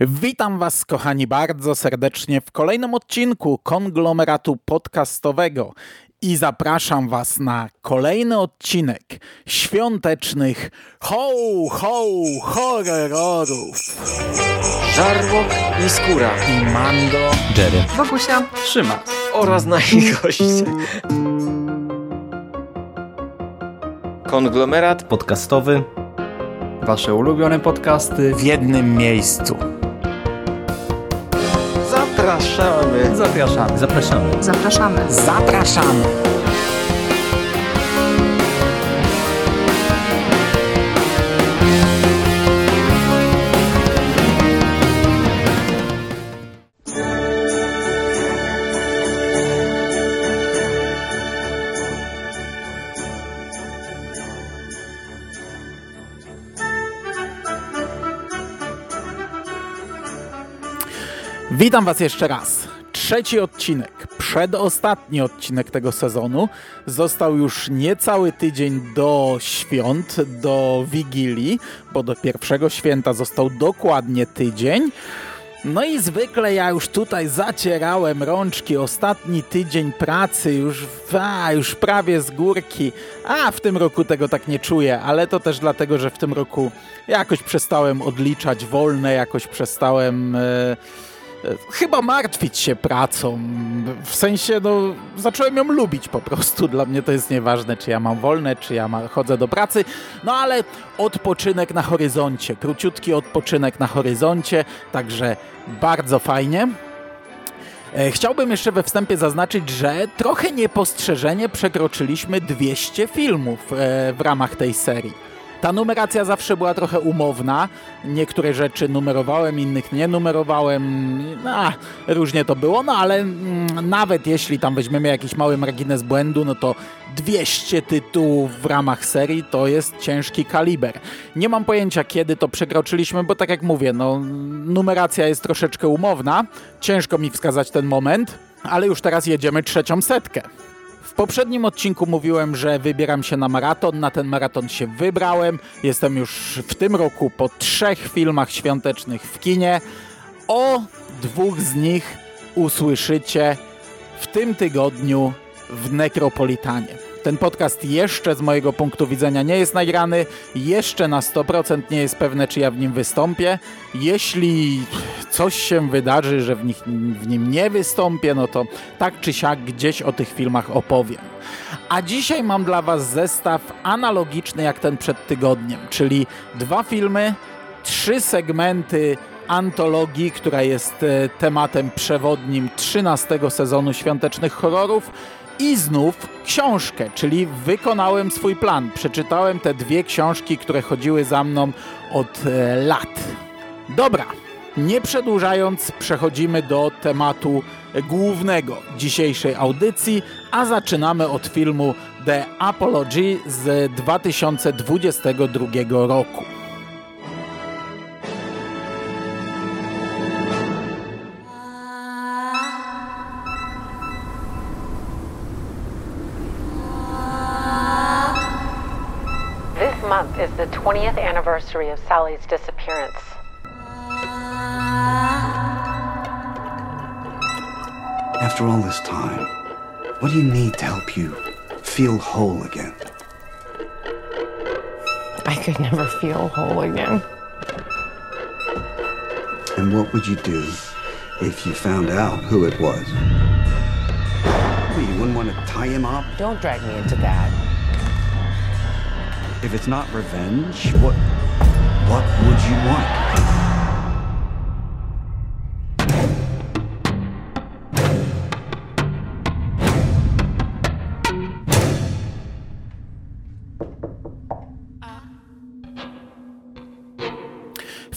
Witam Was, kochani, bardzo serdecznie w kolejnym odcinku konglomeratu podcastowego i zapraszam Was na kolejny odcinek świątecznych ho, ho, horrorów. Żarłok i Skóra i Mando, Jerry, Bogusia, Trzyma oraz nasi goście. Konglomerat podcastowy. wasze ulubione podcasty. w jednym miejscu. Zapraszamy. Zapraszamy. Zapraszamy. Zapraszamy. Zapraszamy! Witam Was jeszcze raz. Trzeci odcinek, przedostatni odcinek tego sezonu. Został już niecały tydzień do świąt, do Wigilii, bo do pierwszego święta został dokładnie tydzień. No i zwykle ja już tutaj zacierałem rączki, ostatni tydzień pracy, już, a, już prawie z górki. A w tym roku tego tak nie czuję, ale to też dlatego, że w tym roku jakoś przestałem odliczać wolne, jakoś przestałem. E, chyba martwić się pracą. W sensie, no, zacząłem ją lubić po prostu. Dla mnie to jest nieważne, czy ja mam wolne, czy ja ma, chodzę do pracy. No ale odpoczynek na horyzoncie, króciutki odpoczynek na horyzoncie, także bardzo fajnie. E, Chciałbym jeszcze we wstępie zaznaczyć, że trochę niepostrzeżenie przekroczyliśmy 200 filmów e, w ramach tej serii. Ta numeracja zawsze była trochę umowna. Niektóre rzeczy numerowałem, innych nie numerowałem. No, różnie to było, no ale mm, nawet jeśli tam weźmiemy jakiś mały margines błędu, no to 200 tytułów w ramach serii to jest ciężki kaliber. Nie mam pojęcia kiedy to przekroczyliśmy, bo tak jak mówię, no numeracja jest troszeczkę umowna. Ciężko mi wskazać ten moment, ale już teraz jedziemy trzecią setkę. W poprzednim odcinku mówiłem, że wybieram się na maraton. Na ten maraton się wybrałem. Jestem już w tym roku po trzech filmach świątecznych w kinie. O dwóch z nich usłyszycie w tym tygodniu w Nekropolitanie. Ten podcast jeszcze z mojego punktu widzenia nie jest nagrany, jeszcze na 100% nie jest pewne, czy ja w nim wystąpię. Jeśli coś się wydarzy, że w, nich, w nim nie wystąpię, no to tak czy siak gdzieś o tych filmach opowiem. A dzisiaj mam dla Was zestaw analogiczny jak ten przed tygodniem, czyli dwa filmy, trzy segmenty antologii, która jest e, tematem przewodnim 13 sezonu świątecznych horrorów i znów książkę, czyli wykonałem swój plan. Przeczytałem te dwie książki, które chodziły za mną od e, lat. Dobra, nie przedłużając, przechodzimy do tematu głównego dzisiejszej audycji, a zaczynamy od filmu The Apology z 2022 roku. The 20th anniversary of Sally's disappearance. After all this time, what do you need to help you feel whole again? I could never feel whole again. And what would you do if you found out who it was? You wouldn't want to tie him up? Don't drag me into that. If it's not revenge, what what would you want?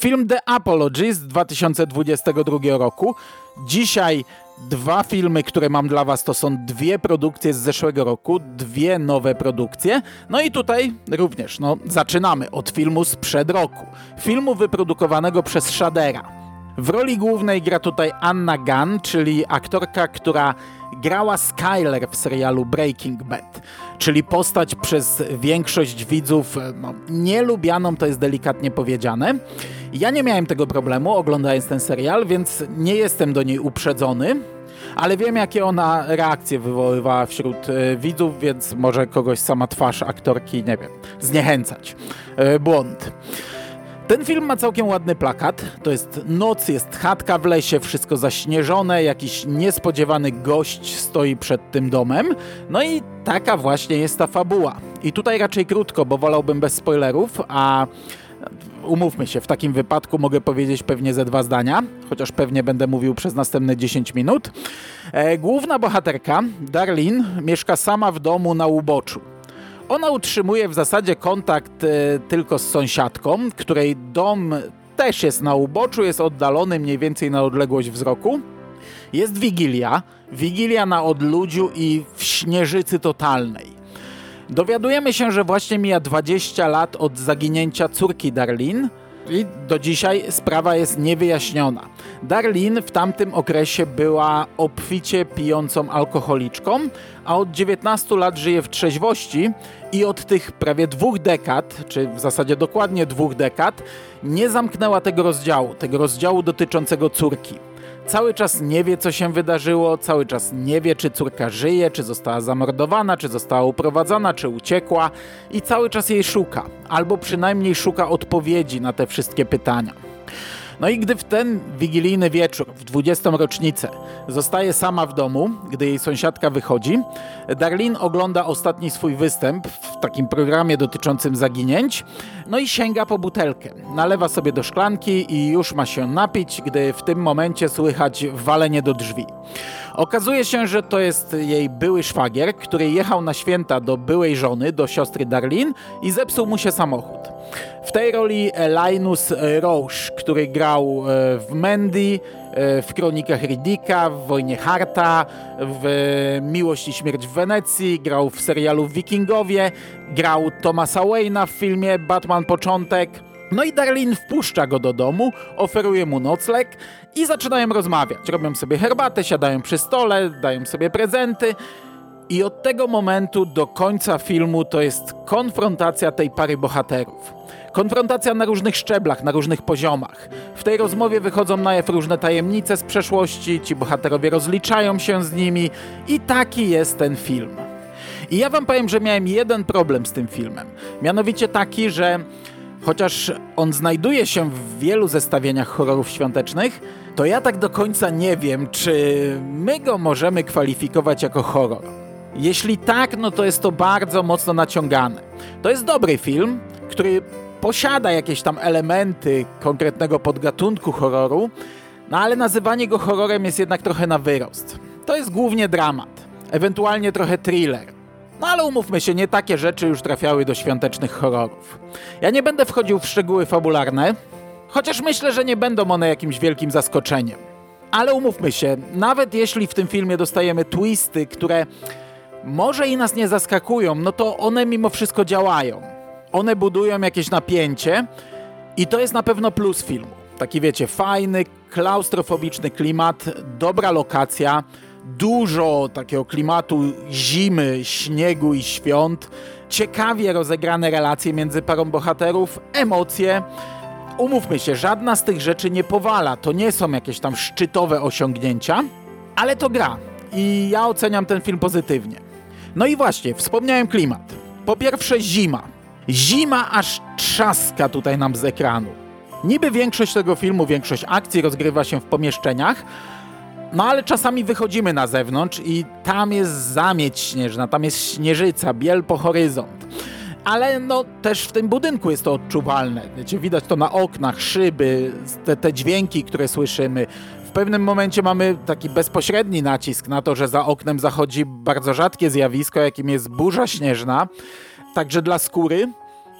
Film The Apology z 2022 roku. Dzisiaj dwa filmy, które mam dla Was, to są dwie produkcje z zeszłego roku, dwie nowe produkcje. No i tutaj również, no, zaczynamy od filmu sprzed roku. Filmu wyprodukowanego przez Shadera. W roli głównej gra tutaj Anna Gunn, czyli aktorka, która grała Skyler w serialu Breaking Bad, czyli postać przez większość widzów e, no, nielubianą, to jest delikatnie powiedziane. Ja nie miałem tego problemu oglądając ten serial, więc nie jestem do niej uprzedzony, ale wiem, jakie ona reakcje wywoływała wśród e, widzów, więc może kogoś sama twarz aktorki, nie wiem, zniechęcać. E, błąd. Ten film ma całkiem ładny plakat. To jest noc, jest chatka w lesie, wszystko zaśnieżone, jakiś niespodziewany gość stoi przed tym domem. No i taka właśnie jest ta fabuła. I tutaj raczej krótko, bo wolałbym bez spoilerów, a umówmy się, w takim wypadku mogę powiedzieć pewnie ze dwa zdania, chociaż pewnie będę mówił przez następne 10 minut. E, główna bohaterka, Darlene, mieszka sama w domu na uboczu. Ona utrzymuje w zasadzie kontakt e, tylko z sąsiadką, której dom też jest na uboczu, jest oddalony mniej więcej na odległość wzroku. Jest Wigilia, Wigilia na odludziu i w śnieżycy totalnej. Dowiadujemy się, że właśnie mija 20 lat od zaginięcia córki Darlene i do dzisiaj sprawa jest niewyjaśniona. Darlene w tamtym okresie była obficie pijącą alkoholiczką, a od 19 lat żyje w trzeźwości i od tych prawie dwóch dekad, czy w zasadzie dokładnie dwóch dekad, nie zamknęła tego rozdziału, tego rozdziału dotyczącego córki. Cały czas nie wie, co się wydarzyło, cały czas nie wie, czy córka żyje, czy została zamordowana, czy została uprowadzona, czy uciekła i cały czas jej szuka, albo przynajmniej szuka odpowiedzi na te wszystkie pytania. No i gdy w ten wigilijny wieczór, w 20. rocznicę, zostaje sama w domu, gdy jej sąsiadka wychodzi, Darlene ogląda ostatni swój występ w takim programie dotyczącym zaginięć, no i sięga po butelkę. Nalewa sobie do szklanki i już ma się napić, gdy w tym momencie słychać walenie do drzwi. Okazuje się, że to jest jej były szwagier, który jechał na święta do byłej żony, do siostry Darlene i zepsuł mu się samochód. W tej roli Linus Roche, który grał e, w Mandy, e, w Kronikach Riddicka, w Wojnie Harta, w Miłość i Śmierć w Wenecji, grał w serialu Wikingowie, grał Thomasa Wayne'a w filmie Batman Początek. No i Darlene wpuszcza go do domu, oferuje mu nocleg i zaczynają rozmawiać. Robią sobie herbatę, siadają przy stole, dają sobie prezenty. I od tego momentu do końca filmu to jest konfrontacja tej pary bohaterów. Konfrontacja na różnych szczeblach, na różnych poziomach. W tej rozmowie wychodzą na jaw różne tajemnice z przeszłości, ci bohaterowie rozliczają się z nimi i taki jest ten film. I ja wam powiem, że miałem jeden problem z tym filmem. Mianowicie taki, że chociaż on znajduje się w wielu zestawieniach horrorów świątecznych, to ja tak do końca nie wiem, czy my go możemy kwalifikować jako horror. Jeśli tak, no to jest to bardzo mocno naciągane. To jest dobry film, który posiada jakieś tam elementy konkretnego podgatunku horroru, no ale nazywanie go horrorem jest jednak trochę na wyrost. To jest głównie dramat, ewentualnie trochę thriller. No ale umówmy się, nie takie rzeczy już trafiały do świątecznych horrorów. Ja nie będę wchodził w szczegóły fabularne, chociaż myślę, że nie będą one jakimś wielkim zaskoczeniem. Ale umówmy się, nawet jeśli w tym filmie dostajemy twisty, które może i nas nie zaskakują, no to one mimo wszystko działają. One budują jakieś napięcie i to jest na pewno plus filmu. Taki wiecie, fajny, klaustrofobiczny klimat, dobra lokacja, dużo takiego klimatu zimy, śniegu i świąt, ciekawie rozegrane relacje między parą bohaterów, emocje. Umówmy się, żadna z tych rzeczy nie powala, to nie są jakieś tam szczytowe osiągnięcia, ale to gra i ja oceniam ten film pozytywnie. No i właśnie, wspomniałem klimat. Po pierwsze zima. Zima aż trzaska tutaj nam z ekranu. Niby większość tego filmu, większość akcji rozgrywa się w pomieszczeniach, no ale czasami wychodzimy na zewnątrz i tam jest zamieć śnieżna, tam jest śnieżyca, biel po horyzont. Ale no też w tym budynku jest to odczuwalne. Wiecie, widać to na oknach, szyby, te, te dźwięki, które słyszymy. Pewnym momencie mamy taki bezpośredni nacisk na to, że za oknem zachodzi bardzo rzadkie zjawisko, jakim jest burza śnieżna. Także dla skóry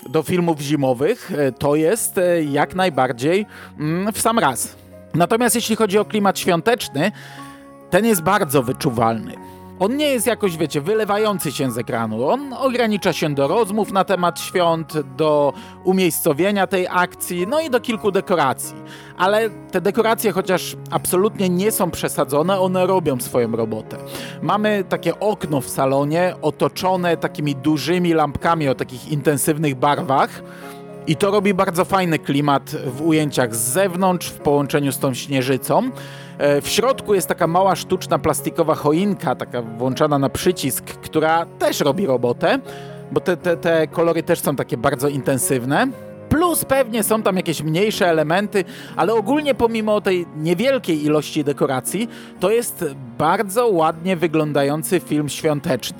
do filmów zimowych e, to jest e, jak najbardziej mm, w sam raz. Natomiast jeśli chodzi o klimat świąteczny, ten jest bardzo wyczuwalny. On nie jest jakoś, wiecie, wylewający się z ekranu. On ogranicza się do rozmów na temat świąt, do umiejscowienia tej akcji, no i do kilku dekoracji. Ale te dekoracje, chociaż absolutnie nie są przesadzone, one robią swoją robotę. Mamy takie okno w salonie otoczone takimi dużymi lampkami o takich intensywnych barwach. I to robi bardzo fajny klimat w ujęciach z zewnątrz, w połączeniu z tą śnieżycą. E, w środku jest taka mała sztuczna plastikowa choinka, taka włączana na przycisk, która też robi robotę, bo te, te, te kolory też są takie bardzo intensywne. Plus pewnie są tam jakieś mniejsze elementy, ale ogólnie pomimo tej niewielkiej ilości dekoracji, to jest bardzo ładnie wyglądający film świąteczny.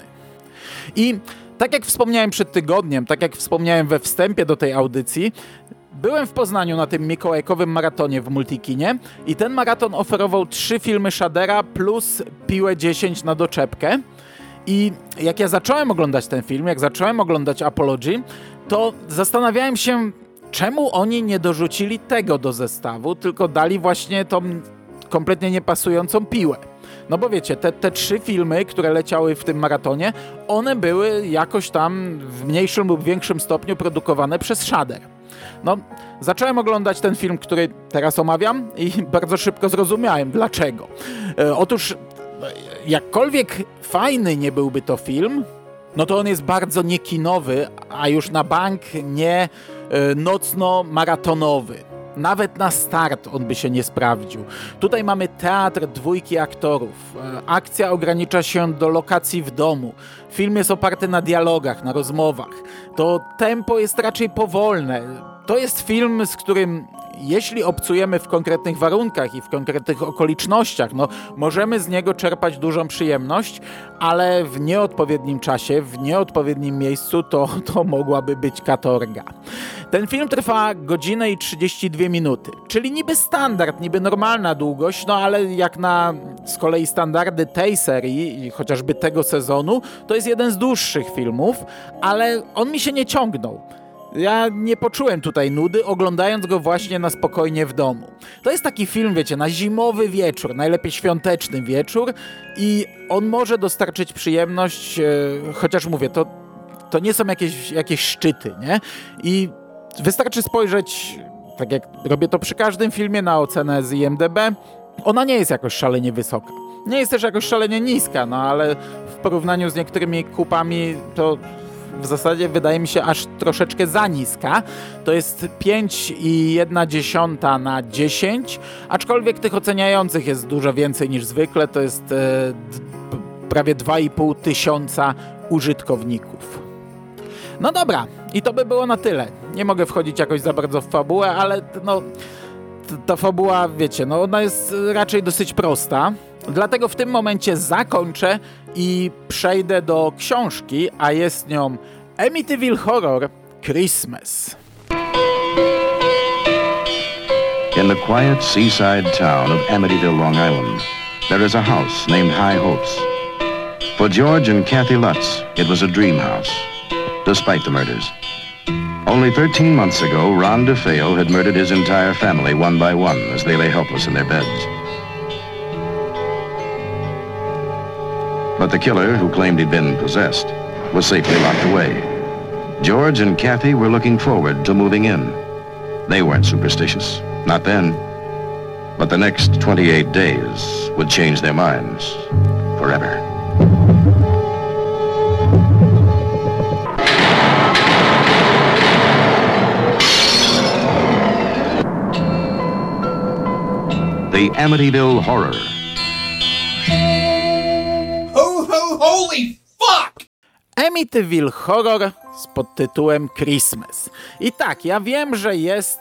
I tak jak wspomniałem przed tygodniem, tak jak wspomniałem we wstępie do tej audycji, Byłem w Poznaniu na tym mikołajkowym maratonie w Multikinie i ten maraton oferował trzy filmy Shadera plus Piłę 10 na doczepkę. I jak ja zacząłem oglądać ten film, jak zacząłem oglądać Apology, to zastanawiałem się, czemu oni nie dorzucili tego do zestawu, tylko dali właśnie tą kompletnie niepasującą piłę. No bo wiecie, te, te trzy filmy, które leciały w tym maratonie, one były jakoś tam w mniejszym lub większym stopniu produkowane przez Shader. No, zacząłem oglądać ten film, który teraz omawiam i bardzo szybko zrozumiałem dlaczego. E, otóż, jakkolwiek fajny nie byłby to film, no to on jest bardzo niekinowy, a już na bank nie e, nocno-maratonowy. Nawet na start on by się nie sprawdził. Tutaj mamy teatr dwójki aktorów. E, akcja ogranicza się do lokacji w domu. Film jest oparty na dialogach, na rozmowach. To tempo jest raczej powolne. To jest film, z którym jeśli obcujemy w konkretnych warunkach i w konkretnych okolicznościach, no, możemy z niego czerpać dużą przyjemność, ale w nieodpowiednim czasie, w nieodpowiednim miejscu to, to mogłaby być katorga. Ten film trwa godzinę i 32 minuty, czyli niby standard, niby normalna długość, no ale jak na z kolei standardy tej serii, chociażby tego sezonu, to jest jeden z dłuższych filmów, ale on mi się nie ciągnął. Ja nie poczułem tutaj nudy, oglądając go właśnie na spokojnie w domu. To jest taki film, wiecie, na zimowy wieczór, najlepiej świąteczny wieczór i on może dostarczyć przyjemność, e, chociaż mówię, to, to nie są jakieś, jakieś szczyty, nie? I wystarczy spojrzeć, tak jak robię to przy każdym filmie, na ocenę z IMDB. Ona nie jest jakoś szalenie wysoka. Nie jest też jakoś szalenie niska, no ale w porównaniu z niektórymi kupami to w zasadzie wydaje mi się aż troszeczkę za niska. To jest 5,1 na 10, aczkolwiek tych oceniających jest dużo więcej niż zwykle. To jest e, prawie 2,5 tysiąca użytkowników. No dobra, i to by było na tyle. Nie mogę wchodzić jakoś za bardzo w fabułę, ale no ta fabuła, wiecie, no ona jest raczej dosyć prosta. Dlatego w tym momencie zakończę i przejdę do książki, a jest nią Amityville Horror Christmas. In the quiet seaside town of Amityville, Long Island, there is a house named High Hopes. For George and Kathy Lutz, it was a dream house, despite the murders. Only 13 months ago, Ron DeFeo had murdered his entire family one by one as they lay helpless in their beds. But the killer, who claimed he'd been possessed, was safely locked away. George and Kathy were looking forward to moving in. They weren't superstitious, not then. But the next 28 days would change their minds forever. The Amityville Horror. Amityville Horror z podtytułem Christmas. I tak, ja wiem, że jest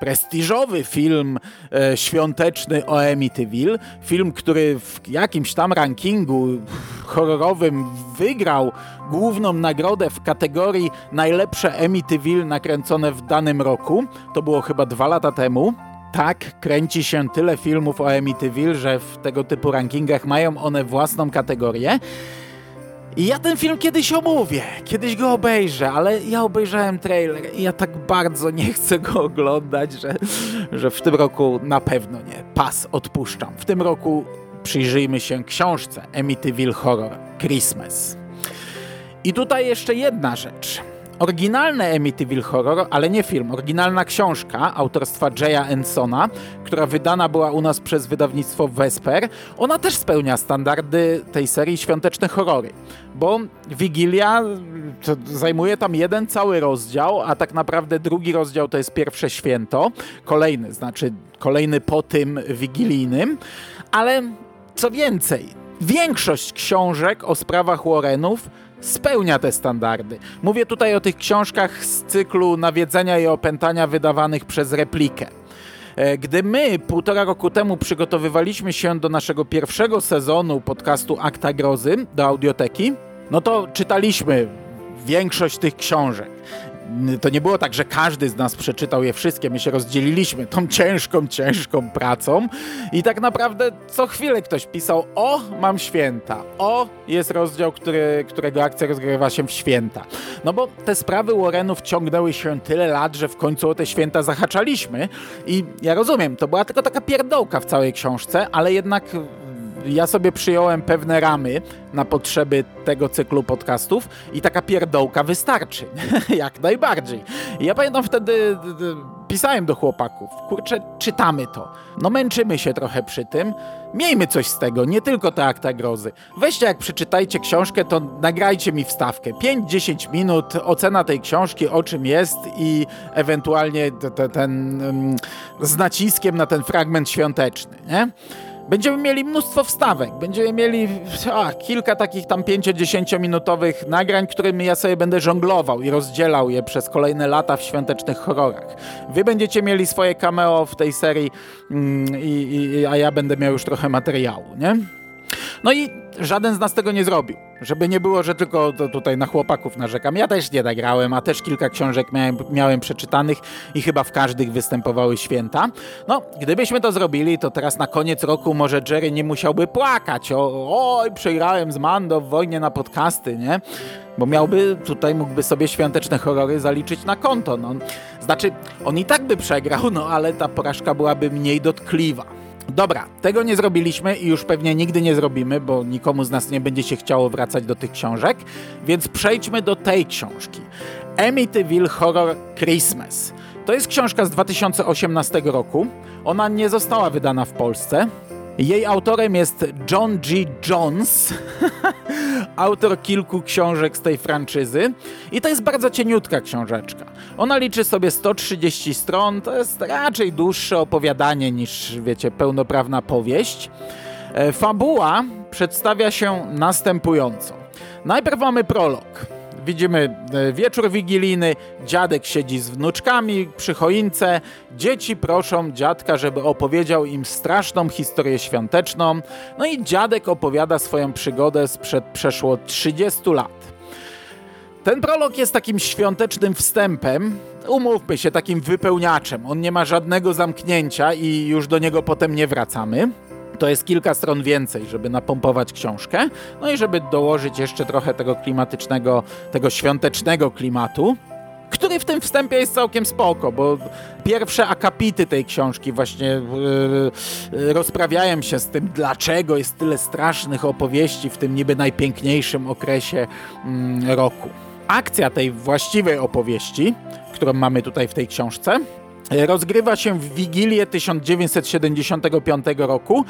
prestiżowy film e, świąteczny o Amityville. Film, który w jakimś tam rankingu horrorowym wygrał główną nagrodę w kategorii najlepsze Amityville nakręcone w danym roku. To było chyba dwa lata temu tak kręci się tyle filmów o Amityville, że w tego typu rankingach mają one własną kategorię. I ja ten film kiedyś omówię, kiedyś go obejrzę, ale ja obejrzałem trailer i ja tak bardzo nie chcę go oglądać, że, że w tym roku na pewno nie. Pas odpuszczam. W tym roku przyjrzyjmy się książce Amityville Horror Christmas. I tutaj jeszcze jedna rzecz. Oryginalne Amityville Horror, ale nie film, oryginalna książka autorstwa Jaya Ensona, która wydana była u nas przez wydawnictwo Vesper, ona też spełnia standardy tej serii Świąteczne Horrory, bo Wigilia zajmuje tam jeden cały rozdział, a tak naprawdę drugi rozdział to jest pierwsze święto, kolejny, znaczy kolejny po tym wigilijnym, ale co więcej, większość książek o sprawach Warrenów spełnia te standardy. Mówię tutaj o tych książkach z cyklu nawiedzenia i opętania wydawanych przez replikę. E, gdy my półtora roku temu przygotowywaliśmy się do naszego pierwszego sezonu podcastu Akta Grozy do audioteki, no to czytaliśmy większość tych książek to nie było tak, że każdy z nas przeczytał je wszystkie. My się rozdzieliliśmy tą ciężką, ciężką pracą i tak naprawdę co chwilę ktoś pisał: O, mam święta. O, jest rozdział, który, którego akcja rozgrywa się w święta. No bo te sprawy Warrenów ciągnęły się tyle lat, że w końcu o te święta zahaczaliśmy. I ja rozumiem, to była tylko taka pierdołka w całej książce, ale jednak ja sobie przyjąłem pewne ramy na potrzeby tego cyklu podcastów i taka pierdołka wystarczy. Jak najbardziej. Ja pamiętam wtedy pisałem do chłopaków, kurczę, czytamy to. No męczymy się trochę przy tym. Miejmy coś z tego, nie tylko te akta grozy. Weźcie, jak przeczytajcie książkę, to nagrajcie mi wstawkę. 5-10 minut, ocena tej książki, o czym jest i ewentualnie ten z naciskiem na ten fragment świąteczny, nie? Będziemy mieli mnóstwo wstawek, będziemy mieli a, kilka takich tam 5-10 minutowych nagrań, którymi ja sobie będę żonglował i rozdzielał je przez kolejne lata w świątecznych horrorach. Wy będziecie mieli swoje cameo w tej serii, mm, a ja będę miał już trochę materiału, nie? No i żaden z nas tego nie zrobił. Żeby nie było, że tylko tutaj na chłopaków narzekam. Ja też nie nagrałem, a też kilka książek miałem, miałem przeczytanych i chyba w każdych występowały święta. No, gdybyśmy to zrobili, to teraz na koniec roku może Jerry nie musiałby płakać. O, oj, przegrałem z Mando w wojnie na podcasty, nie? Bo miałby, tutaj mógłby sobie świąteczne horrory zaliczyć na konto. No, znaczy, on i tak by przegrał, no ale ta porażka byłaby mniej dotkliwa. Dobra, tego nie zrobiliśmy i już pewnie nigdy nie zrobimy, bo nikomu z nas nie będzie się chciało wracać do tych książek, więc przejdźmy do tej książki. Amityville Horror Christmas. To jest książka z 2018 roku. Ona nie została wydana w Polsce. Jej autorem jest John G. Jones, autor kilku książek z tej franczyzy. I to jest bardzo cieniutka książeczka. Ona liczy sobie 130 stron, to jest raczej dłuższe opowiadanie niż, wiecie, pełnoprawna powieść. E, fabuła przedstawia się następująco. Najpierw mamy prolog. Widzimy e, wieczór wigilijny, dziadek siedzi z wnuczkami przy choince, dzieci proszą dziadka, żeby opowiedział im straszną historię świąteczną, no i dziadek opowiada swoją przygodę sprzed przeszło 30 lat. Ten prolog jest takim świątecznym wstępem, umówmy się, takim wypełniaczem. On nie ma żadnego zamknięcia i już do niego potem nie wracamy. To jest kilka stron więcej, żeby napompować książkę, no i żeby dołożyć jeszcze trochę tego klimatycznego, tego świątecznego klimatu który w tym wstępie jest całkiem spoko, bo pierwsze akapity tej książki właśnie yy, rozprawiają się z tym, dlaczego jest tyle strasznych opowieści w tym niby najpiękniejszym okresie yy, roku. Akcja tej właściwej opowieści, którą mamy tutaj w tej książce, rozgrywa się w Wigilię 1975 roku,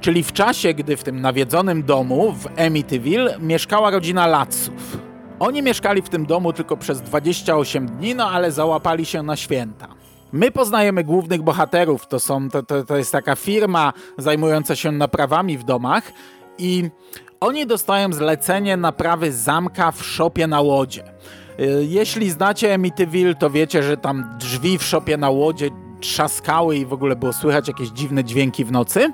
czyli w czasie, gdy w tym nawiedzonym domu w Amityville mieszkała rodzina Latsów. Oni mieszkali w tym domu tylko przez 28 dni, no ale załapali się na święta. My poznajemy głównych bohaterów, to, są, to, to, to jest taka firma zajmująca się naprawami w domach i oni dostają zlecenie naprawy zamka w szopie na łodzie. Y, jeśli znacie Amityville, to wiecie, że tam drzwi w szopie na łodzie trzaskały i w ogóle było słychać jakieś dziwne dźwięki w nocy.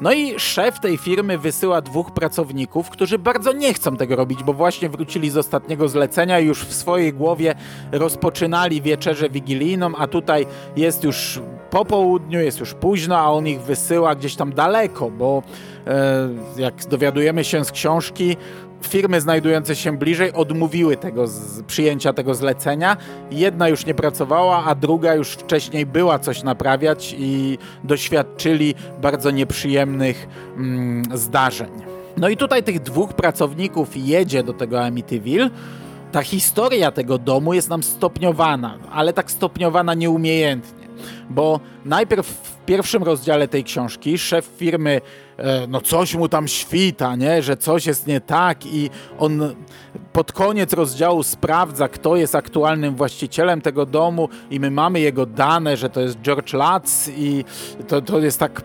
No i szef tej firmy wysyła dwóch pracowników, którzy bardzo nie chcą tego robić, bo właśnie wrócili z ostatniego zlecenia i już w swojej głowie rozpoczynali wieczerzę wigilijną, a tutaj jest już po południu, jest już późno, a on ich wysyła gdzieś tam daleko, bo e, jak dowiadujemy się z książki, firmy znajdujące się bliżej odmówiły tego z, przyjęcia tego zlecenia. Jedna już nie pracowała, a druga już wcześniej była coś naprawiać i doświadczyli bardzo nieprzyjemnych mm, zdarzeń. No i tutaj tych dwóch pracowników jedzie do tego Amityville. Ta historia tego domu jest nam stopniowana, ale tak stopniowana nieumiejętnie, bo najpierw pierwszym rozdziale tej książki szef firmy, e, no coś mu tam świta, nie? że coś jest nie tak i on pod koniec rozdziału sprawdza, kto jest aktualnym właścicielem tego domu i my mamy jego dane, że to jest George Lutz i to, to jest tak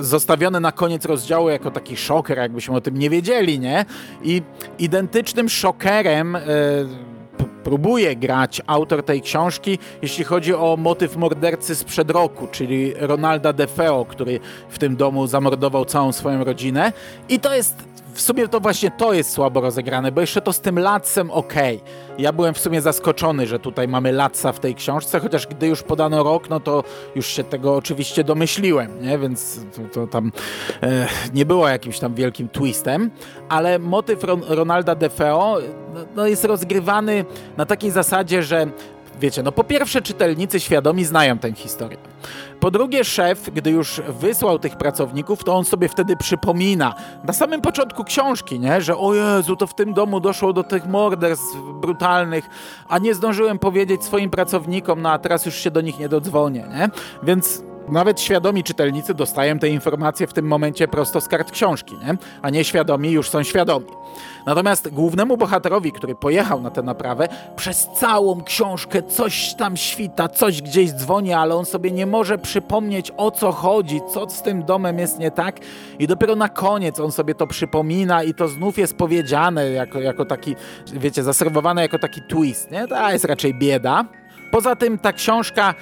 zostawione na koniec rozdziału jako taki szoker, jakbyśmy o tym nie wiedzieli, nie? I identycznym szokerem e, próbuje grać autor tej książki, jeśli chodzi o motyw mordercy sprzed roku, czyli Ronalda DeFeo, który w tym domu zamordował całą swoją rodzinę. I to jest w sumie to właśnie to jest słabo rozegrane, bo jeszcze to z tym Latsem ok. Ja byłem w sumie zaskoczony, że tutaj mamy Latsa w tej książce, chociaż gdy już podano rok, no to już się tego oczywiście domyśliłem, nie? więc to, to tam e, nie było jakimś tam wielkim twistem, ale motyw Ron Ronalda DeFeo no, no jest rozgrywany na takiej zasadzie, że wiecie, no po pierwsze czytelnicy świadomi znają tę historię. Po drugie, szef, gdy już wysłał tych pracowników, to on sobie wtedy przypomina na samym początku książki, nie? że o Jezu, to w tym domu doszło do tych morderstw brutalnych, a nie zdążyłem powiedzieć swoim pracownikom, no a teraz już się do nich nie dodzwonię, nie? Więc nawet świadomi czytelnicy dostają te informacje w tym momencie prosto z kart książki, nie? a nieświadomi już są świadomi. Natomiast głównemu bohaterowi, który pojechał na tę naprawę, przez całą książkę coś tam świta, coś gdzieś dzwoni, ale on sobie nie może przypomnieć o co chodzi, co z tym domem jest nie tak i dopiero na koniec on sobie to przypomina i to znów jest powiedziane jako, jako taki, wiecie, zaserwowane jako taki twist, nie? To jest raczej bieda. Poza tym ta książka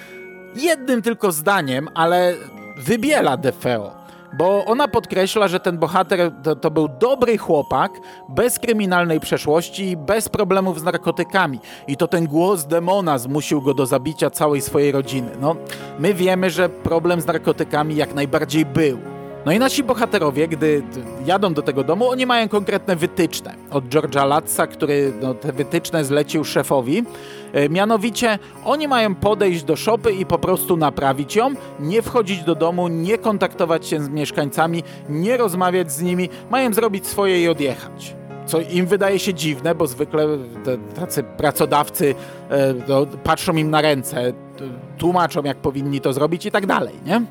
jednym tylko zdaniem, ale wybiela DeFeo. Bo ona podkreśla, że ten bohater to, to, był dobry chłopak, bez kryminalnej przeszłości i bez problemów z narkotykami. I to ten głos demona zmusił go do zabicia całej swojej rodziny. No, my wiemy, że problem z narkotykami jak najbardziej był. No i nasi bohaterowie, gdy jadą do tego domu, oni mają konkretne wytyczne od George'a Latza, który no, te wytyczne zlecił szefowi. E, mianowicie oni mają podejść do szopy i po prostu naprawić ją, nie wchodzić do domu, nie kontaktować się z mieszkańcami, nie rozmawiać z nimi, mają zrobić swoje i odjechać co im wydaje się dziwne, bo zwykle tacy pracodawcy e, no, patrzą im na ręce, tłumaczą jak powinni to zrobić i tak dalej, nie?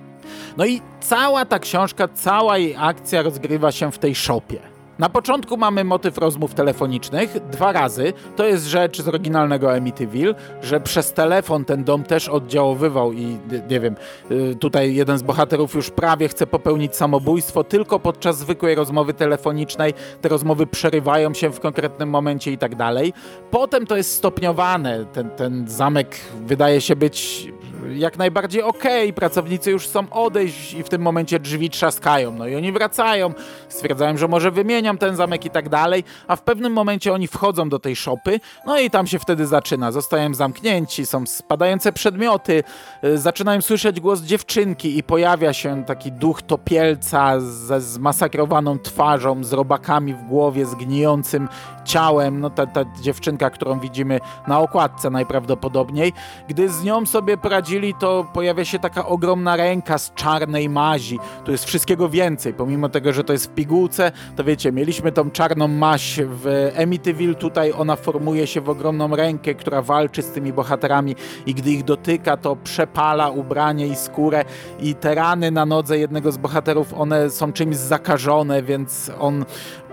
No i cała ta książka, cała jej akcja rozgrywa się w tej szopie. Na początku mamy motyw rozmów telefonicznych dwa razy. To jest rzecz z oryginalnego Amityville, że przez telefon ten dom też oddziaływał i nie wiem, y, tutaj jeden z bohaterów już prawie chce popełnić samobójstwo, tylko podczas zwykłej rozmowy telefonicznej te rozmowy przerywają się w konkretnym momencie i tak dalej. Potem to jest stopniowane. Ten, ten zamek wydaje się być jak najbardziej okej, okay. pracownicy już chcą odejść i w tym momencie drzwi trzaskają. No i oni wracają, stwierdzają, że może wymieniam ten zamek i tak dalej, a w pewnym momencie oni wchodzą do tej szopy, no i tam się wtedy zaczyna. Zostają zamknięci, są spadające przedmioty, y, zaczynają słyszeć głos dziewczynki i pojawia się taki duch topielca ze zmasakrowaną twarzą, z robakami w głowie, z gnijącym ciałem, no ta, ta dziewczynka, którą widzimy na okładce najprawdopodobniej. Gdy z nią sobie poradzili, to pojawia się taka ogromna ręka z czarnej mazi. Tu jest wszystkiego więcej, pomimo tego, że to jest w pigułce, to wiecie, mieliśmy tą czarną maź w Emityville, tutaj ona formuje się w ogromną rękę, która walczy z tymi bohaterami i gdy ich dotyka, to przepala ubranie i skórę i te rany na nodze jednego z bohaterów, one są czymś zakażone, więc on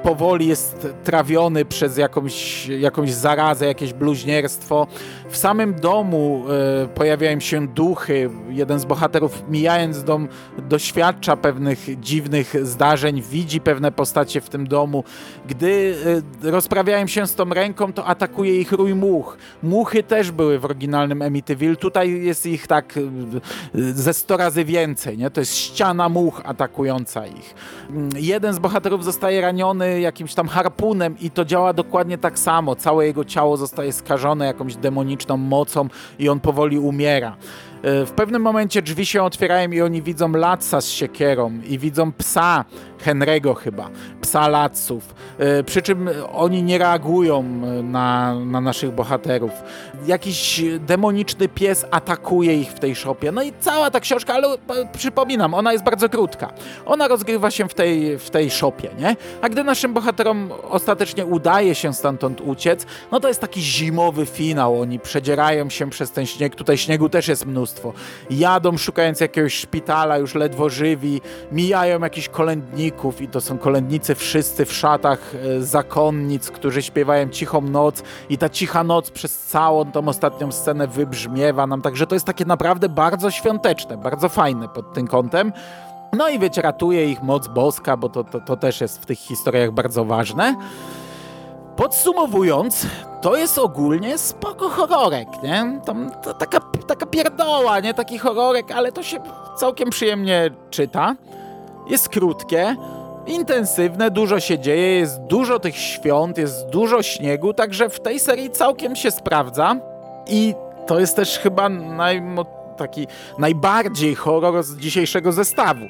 powoli jest trawiony przez jakąś, jakąś zarazę, jakieś bluźnierstwo. W samym domu e, pojawiają się duchy. Jeden z bohaterów, mijając dom, doświadcza pewnych dziwnych zdarzeń, widzi pewne postacie w tym domu. Gdy e, rozprawiają się z tą ręką, to atakuje ich rój much. Muchy też były w oryginalnym Emityville. Tutaj jest ich tak e, ze sto razy więcej. Nie? To jest ściana much atakująca ich. Mm, jeden z bohaterów zostaje raniony jakimś tam harpunem i to działa dokładnie tak samo. Całe jego ciało zostaje skażone jakąś demoniczną mocą i on powoli umiera. E, w pewnym momencie drzwi się otwierają i oni widzą Latsa z siekierą i widzą psa Henry'ego chyba, psa Latsów. E, przy czym oni nie reagują na, na naszych bohaterów. Jakiś demoniczny pies atakuje ich w tej szopie. No i cała ta książka, ale przypominam, ona jest bardzo krótka. Ona rozgrywa się w tej, w tej szopie, nie? A gdy naszym bohaterom ostatecznie udaje się stamtąd uciec, no to jest taki zimowy finał. Oni przedzierają się przez ten śnieg. Tutaj śniegu też jest mnóstwo. Jadą szukając jakiegoś szpitala, już ledwo żywi. Mijają jakichś kolędników i to są kolędnicy wszyscy w szatach e, zakonnic, którzy śpiewają cichą noc i ta cicha noc przez całą tą ostatnią scenę wybrzmiewa nam. Także to jest takie naprawdę bardzo świąteczne, bardzo fajne pod tym kątem. No i wiecie, ratuje ich moc boska, bo to, to, to też jest w tych historiach bardzo ważne. Podsumowując, to jest ogólnie spoko horrorek, nie? Tam, to taka, taka pierdoła, nie? Taki horrorek, ale to się całkiem przyjemnie czyta. Jest krótkie, intensywne, dużo się dzieje, jest dużo tych świąt, jest dużo śniegu, także w tej serii całkiem się sprawdza. I to jest też chyba taki najbardziej horror z dzisiejszego zestawu.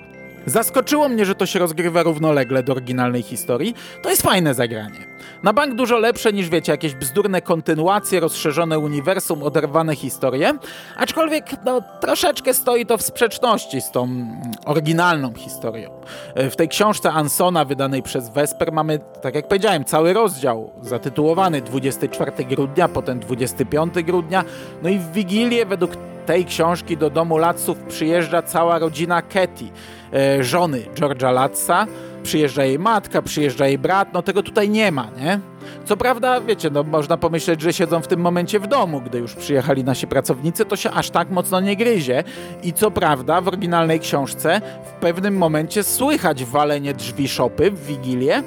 Zaskoczyło mnie, że to się rozgrywa równolegle do oryginalnej historii. To jest fajne zagranie. Na bank dużo lepsze niż wiecie, jakieś bzdurne kontynuacje, rozszerzone uniwersum, oderwane historie. Aczkolwiek no, troszeczkę stoi to w sprzeczności z tą oryginalną historią. E, w tej książce Ansona wydanej przez Vesper mamy, tak jak powiedziałem, cały rozdział zatytułowany 24 grudnia, potem 25 grudnia. No i w Wigilię według tej książki do domu Latsów przyjeżdża cała rodzina Ketty, żony George'a Latsa. Przyjeżdża jej matka, przyjeżdża jej brat, no tego tutaj nie ma, nie? Co prawda, wiecie, no można pomyśleć, że siedzą w tym momencie w domu, gdy już przyjechali nasi pracownicy, to się aż tak mocno nie gryzie. I co prawda, w oryginalnej książce w pewnym momencie słychać walenie drzwi szopy w Wigilię,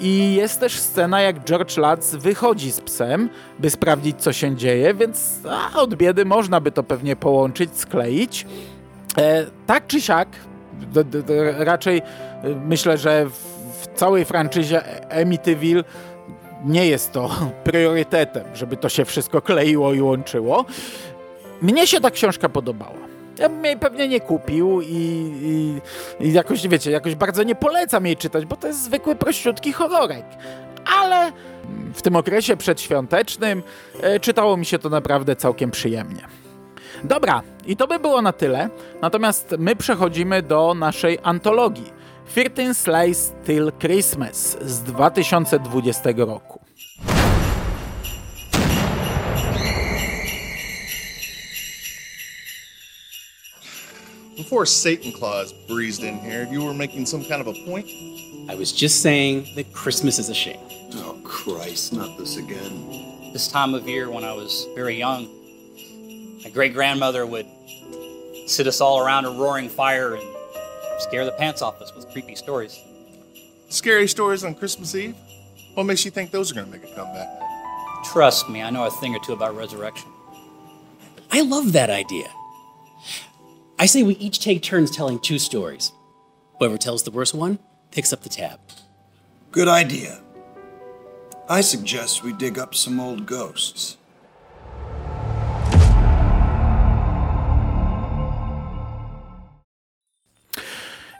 i jest też scena, jak George Lutz wychodzi z psem, by sprawdzić, co się dzieje, więc a, od biedy można by to pewnie połączyć, skleić. E, tak czy siak, raczej e, myślę, że w, w całej franczyzie Amityville nie jest to priorytetem, żeby to się wszystko kleiło i łączyło. Mnie się ta książka podobała. Ja bym jej pewnie nie kupił i, i, i, jakoś, wiecie, jakoś bardzo nie polecam jej czytać, bo to jest zwykły, prościutki horrorek. Ale w tym okresie przedświątecznym e, czytało mi się to naprawdę całkiem przyjemnie. Dobra, i to by było na tyle. Natomiast my przechodzimy do naszej antologii. 13 Slice Till Christmas z 2020 roku. Before Satan Claus breezed in here, you were making some kind of a point? I was just saying that Christmas is a shame. Oh, Christ, not this again. This time of year, when I was very young, my great grandmother would sit us all around a roaring fire and scare the pants off us with creepy stories. Scary stories on Christmas Eve? What makes you think those are going to make a comeback? Trust me, I know a thing or two about resurrection. I love that idea. I say we each take turns telling two stories. Whoever tells the worst one picks up the tab. Good idea. I suggest we dig up some old ghosts.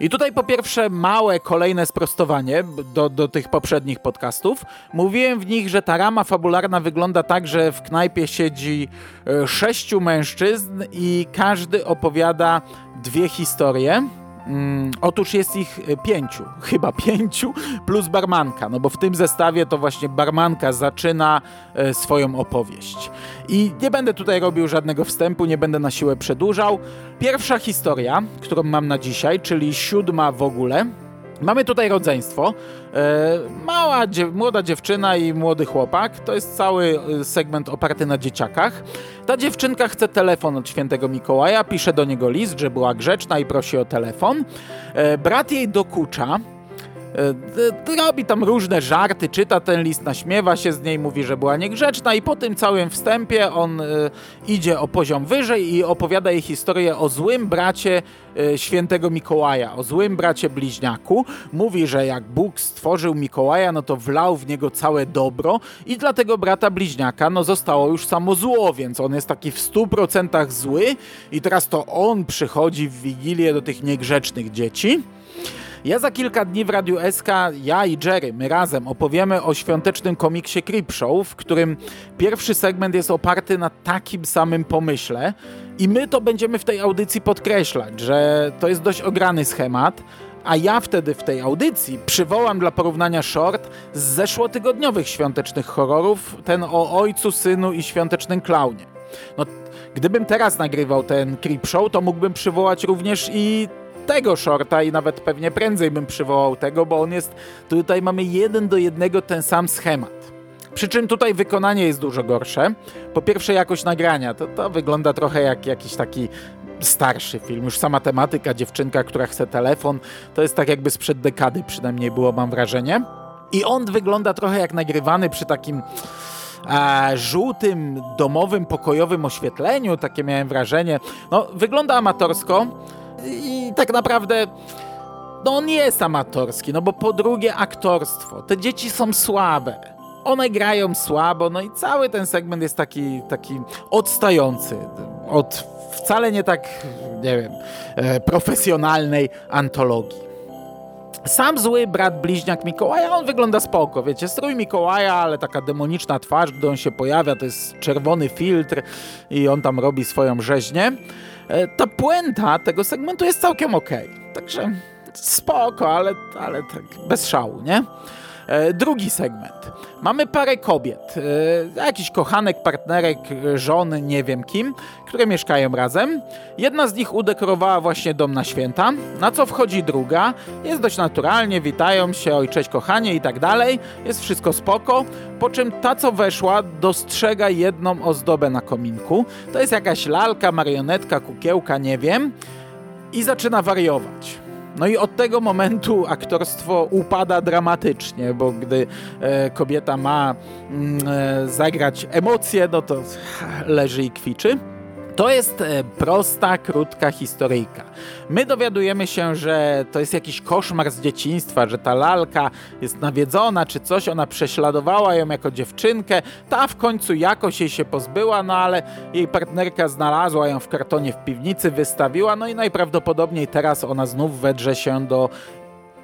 I tutaj po pierwsze małe kolejne sprostowanie do, do tych poprzednich podcastów. Mówiłem w nich, że ta rama fabularna wygląda tak, że w knajpie siedzi e, sześciu mężczyzn i każdy opowiada dwie historie. Mm, otóż jest ich e, pięciu, chyba pięciu, plus barmanka, no bo w tym zestawie to właśnie barmanka zaczyna e, swoją opowieść. I nie będę tutaj robił żadnego wstępu, nie będę na siłę przedłużał. Pierwsza historia, którą mam na dzisiaj, czyli siódma w ogóle, Mamy tutaj rodzeństwo. E, mała, dziew młoda dziewczyna i młody chłopak. To jest cały e, segment oparty na dzieciakach. Ta dziewczynka chce telefon od świętego Mikołaja, pisze do niego list, że była grzeczna i prosi o telefon. E, brat jej dokucza, robi tam różne żarty, czyta ten list, naśmiewa się z niej, mówi, że była niegrzeczna i po tym całym wstępie on e, idzie o poziom wyżej i opowiada jej historię o złym bracie e, świętego Mikołaja, o złym bracie bliźniaku. Mówi, że jak Bóg stworzył Mikołaja, no to wlał w niego całe dobro i dla tego brata bliźniaka no zostało już samo zło, więc on jest taki w stu procentach zły i teraz to on przychodzi w Wigilię do tych niegrzecznych dzieci. Ja za kilka dni w Radiu SK, ja i Jerry, my razem opowiemy o świątecznym komiksie Creepshow, w którym pierwszy segment jest oparty na takim samym pomyśle i my to będziemy w tej audycji podkreślać, że to jest dość ograny schemat, a ja wtedy w tej audycji przywołam dla porównania short z zeszłotygodniowych świątecznych horrorów, ten o ojcu, synu i świątecznym klaunie. No, gdybym teraz nagrywał ten Creepshow, to mógłbym przywołać również i tego shorta i nawet pewnie prędzej bym przywołał tego, bo on jest, tutaj mamy jeden do jednego ten sam schemat. Przy czym tutaj wykonanie jest dużo gorsze. Po pierwsze jakość nagrania, to, to wygląda trochę jak jakiś taki starszy film, już sama tematyka, dziewczynka, która chce telefon, to jest tak jakby sprzed dekady przynajmniej było, mam wrażenie. I on wygląda trochę jak nagrywany przy takim e, żółtym, domowym, pokojowym oświetleniu, takie miałem wrażenie. No, wygląda amatorsko, i tak naprawdę no on jest amatorski, no bo po drugie aktorstwo. Te dzieci są słabe. One grają słabo, no i cały ten segment jest taki, taki odstający od wcale nie tak, nie wiem, e, profesjonalnej antologii. Sam zły brat bliźniak Mikołaja, on wygląda spoko, wiecie, strój Mikołaja, ale taka demoniczna twarz, gdy on się pojawia, to jest czerwony filtr i on tam robi swoją rzeźnię. E, ta puenta tego segmentu jest całkiem ok. Także spoko, ale, ale tak bez szału, nie? E, drugi segment. Mamy parę kobiet, e, jakiś kochanek, partnerek, żony, nie wiem kim, które mieszkają razem. Jedna z nich udekorowała właśnie dom na święta, na co wchodzi druga. Jest dość naturalnie, witają się, oj cześć kochanie i tak dalej. Jest wszystko spoko. Po czym ta, co weszła, dostrzega jedną ozdobę na kominku. To jest jakaś lalka, marionetka, kukiełka, nie wiem. I zaczyna wariować. No i od tego momentu aktorstwo upada dramatycznie, bo gdy e, kobieta ma mm, e, zagrać emocje, no to leży i kwiczy. To jest e, prosta, krótka historyjka. My dowiadujemy się, że to jest jakiś koszmar z dzieciństwa, że ta lalka jest nawiedzona czy coś, ona prześladowała ją jako dziewczynkę, ta w końcu jakoś jej się pozbyła, no ale jej partnerka znalazła ją w kartonie w piwnicy, wystawiła, no i najprawdopodobniej teraz ona znów wedrze się do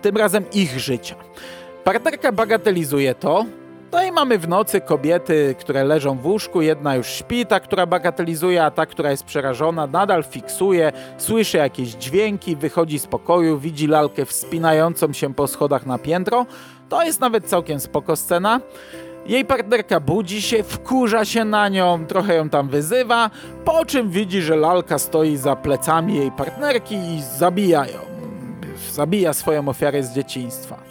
tym razem ich życia. Partnerka bagatelizuje to, no i mamy w nocy kobiety, które leżą w łóżku, jedna już śpi, ta, która bagatelizuje, a ta, która jest przerażona, nadal fiksuje, słyszy jakieś dźwięki, wychodzi z pokoju, widzi lalkę wspinającą się po schodach na piętro. To jest nawet całkiem spoko scena. Jej partnerka budzi się, wkurza się na nią, trochę ją tam wyzywa, po czym widzi, że lalka stoi za plecami jej partnerki i zabija ją. Zabija swoją ofiarę z dzieciństwa.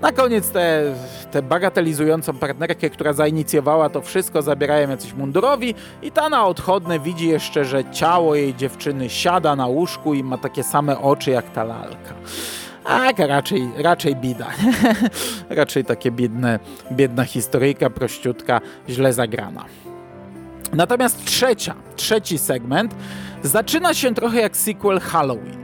Na koniec tę te, te bagatelizującą partnerkę, która zainicjowała to wszystko, zabierają jacyś mundurowi i ta na odchodne widzi jeszcze, że ciało jej dziewczyny siada na łóżku i ma takie same oczy jak ta lalka. A raczej, raczej bida. raczej takie biedne, biedna historyjka, prościutka, źle zagrana. Natomiast trzecia, trzeci segment zaczyna się trochę jak sequel Halloween.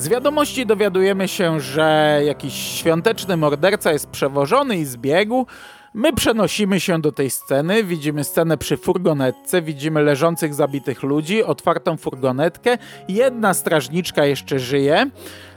Z wiadomości dowiadujemy się, że jakiś świąteczny morderca jest przewożony i zbiegł. My przenosimy się do tej sceny, widzimy scenę przy furgonetce, widzimy leżących zabitych ludzi, otwartą furgonetkę, jedna strażniczka jeszcze żyje.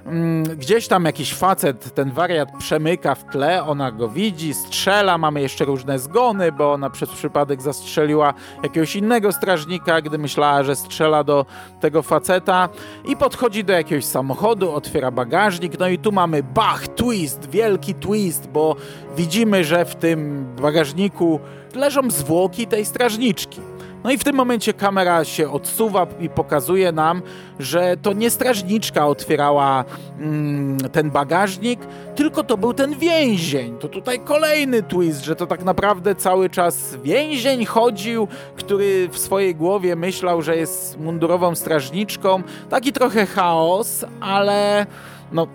Mm, gdzieś tam jakiś facet, ten wariat przemyka w tle, ona go widzi, strzela, mamy jeszcze różne zgony, bo ona przez przypadek zastrzeliła jakiegoś innego strażnika, gdy myślała, że strzela do tego faceta i podchodzi do jakiegoś samochodu, otwiera bagażnik, no i tu mamy bach, twist, wielki twist, bo widzimy, że w tym bagażniku leżą zwłoki tej strażniczki. No i w tym momencie kamera się odsuwa i pokazuje nam, że to nie strażniczka otwierała mm, ten bagażnik, tylko to był ten więzień. To tutaj kolejny twist, że to tak naprawdę cały czas więzień chodził, który w swojej głowie myślał, że jest mundurową strażniczką. Taki trochę chaos, ale no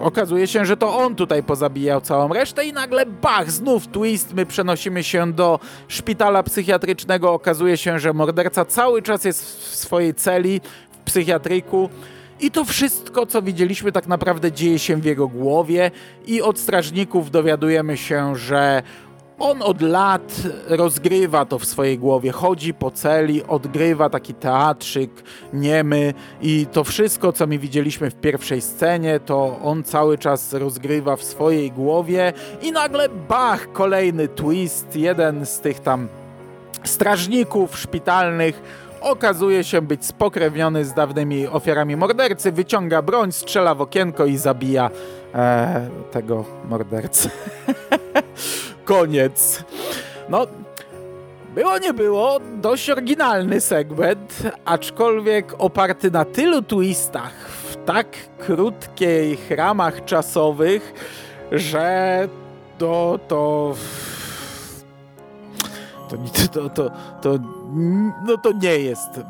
okazuje się, że to on tutaj pozabijał całą resztę i nagle bach, znów twist, my przenosimy się do szpitala psychiatrycznego, okazuje się, że morderca cały czas jest w swojej celi, w psychiatryku, i to wszystko, co widzieliśmy, tak naprawdę dzieje się w jego głowie, i od strażników dowiadujemy się, że on od lat rozgrywa to w swojej głowie, chodzi po celi, odgrywa taki teatrzyk niemy i to wszystko, co my widzieliśmy w pierwszej scenie, to on cały czas rozgrywa w swojej głowie i nagle bach, kolejny twist, jeden z tych tam strażników szpitalnych okazuje się być spokrewniony z dawnymi ofiarami mordercy, wyciąga broń, strzela w okienko i zabija e, tego mordercę. Koniec. No, było nie było, dość oryginalny segment, aczkolwiek oparty na tylu twistach w tak krótkich ramach czasowych, że to to to, to, to, to, no to nie jest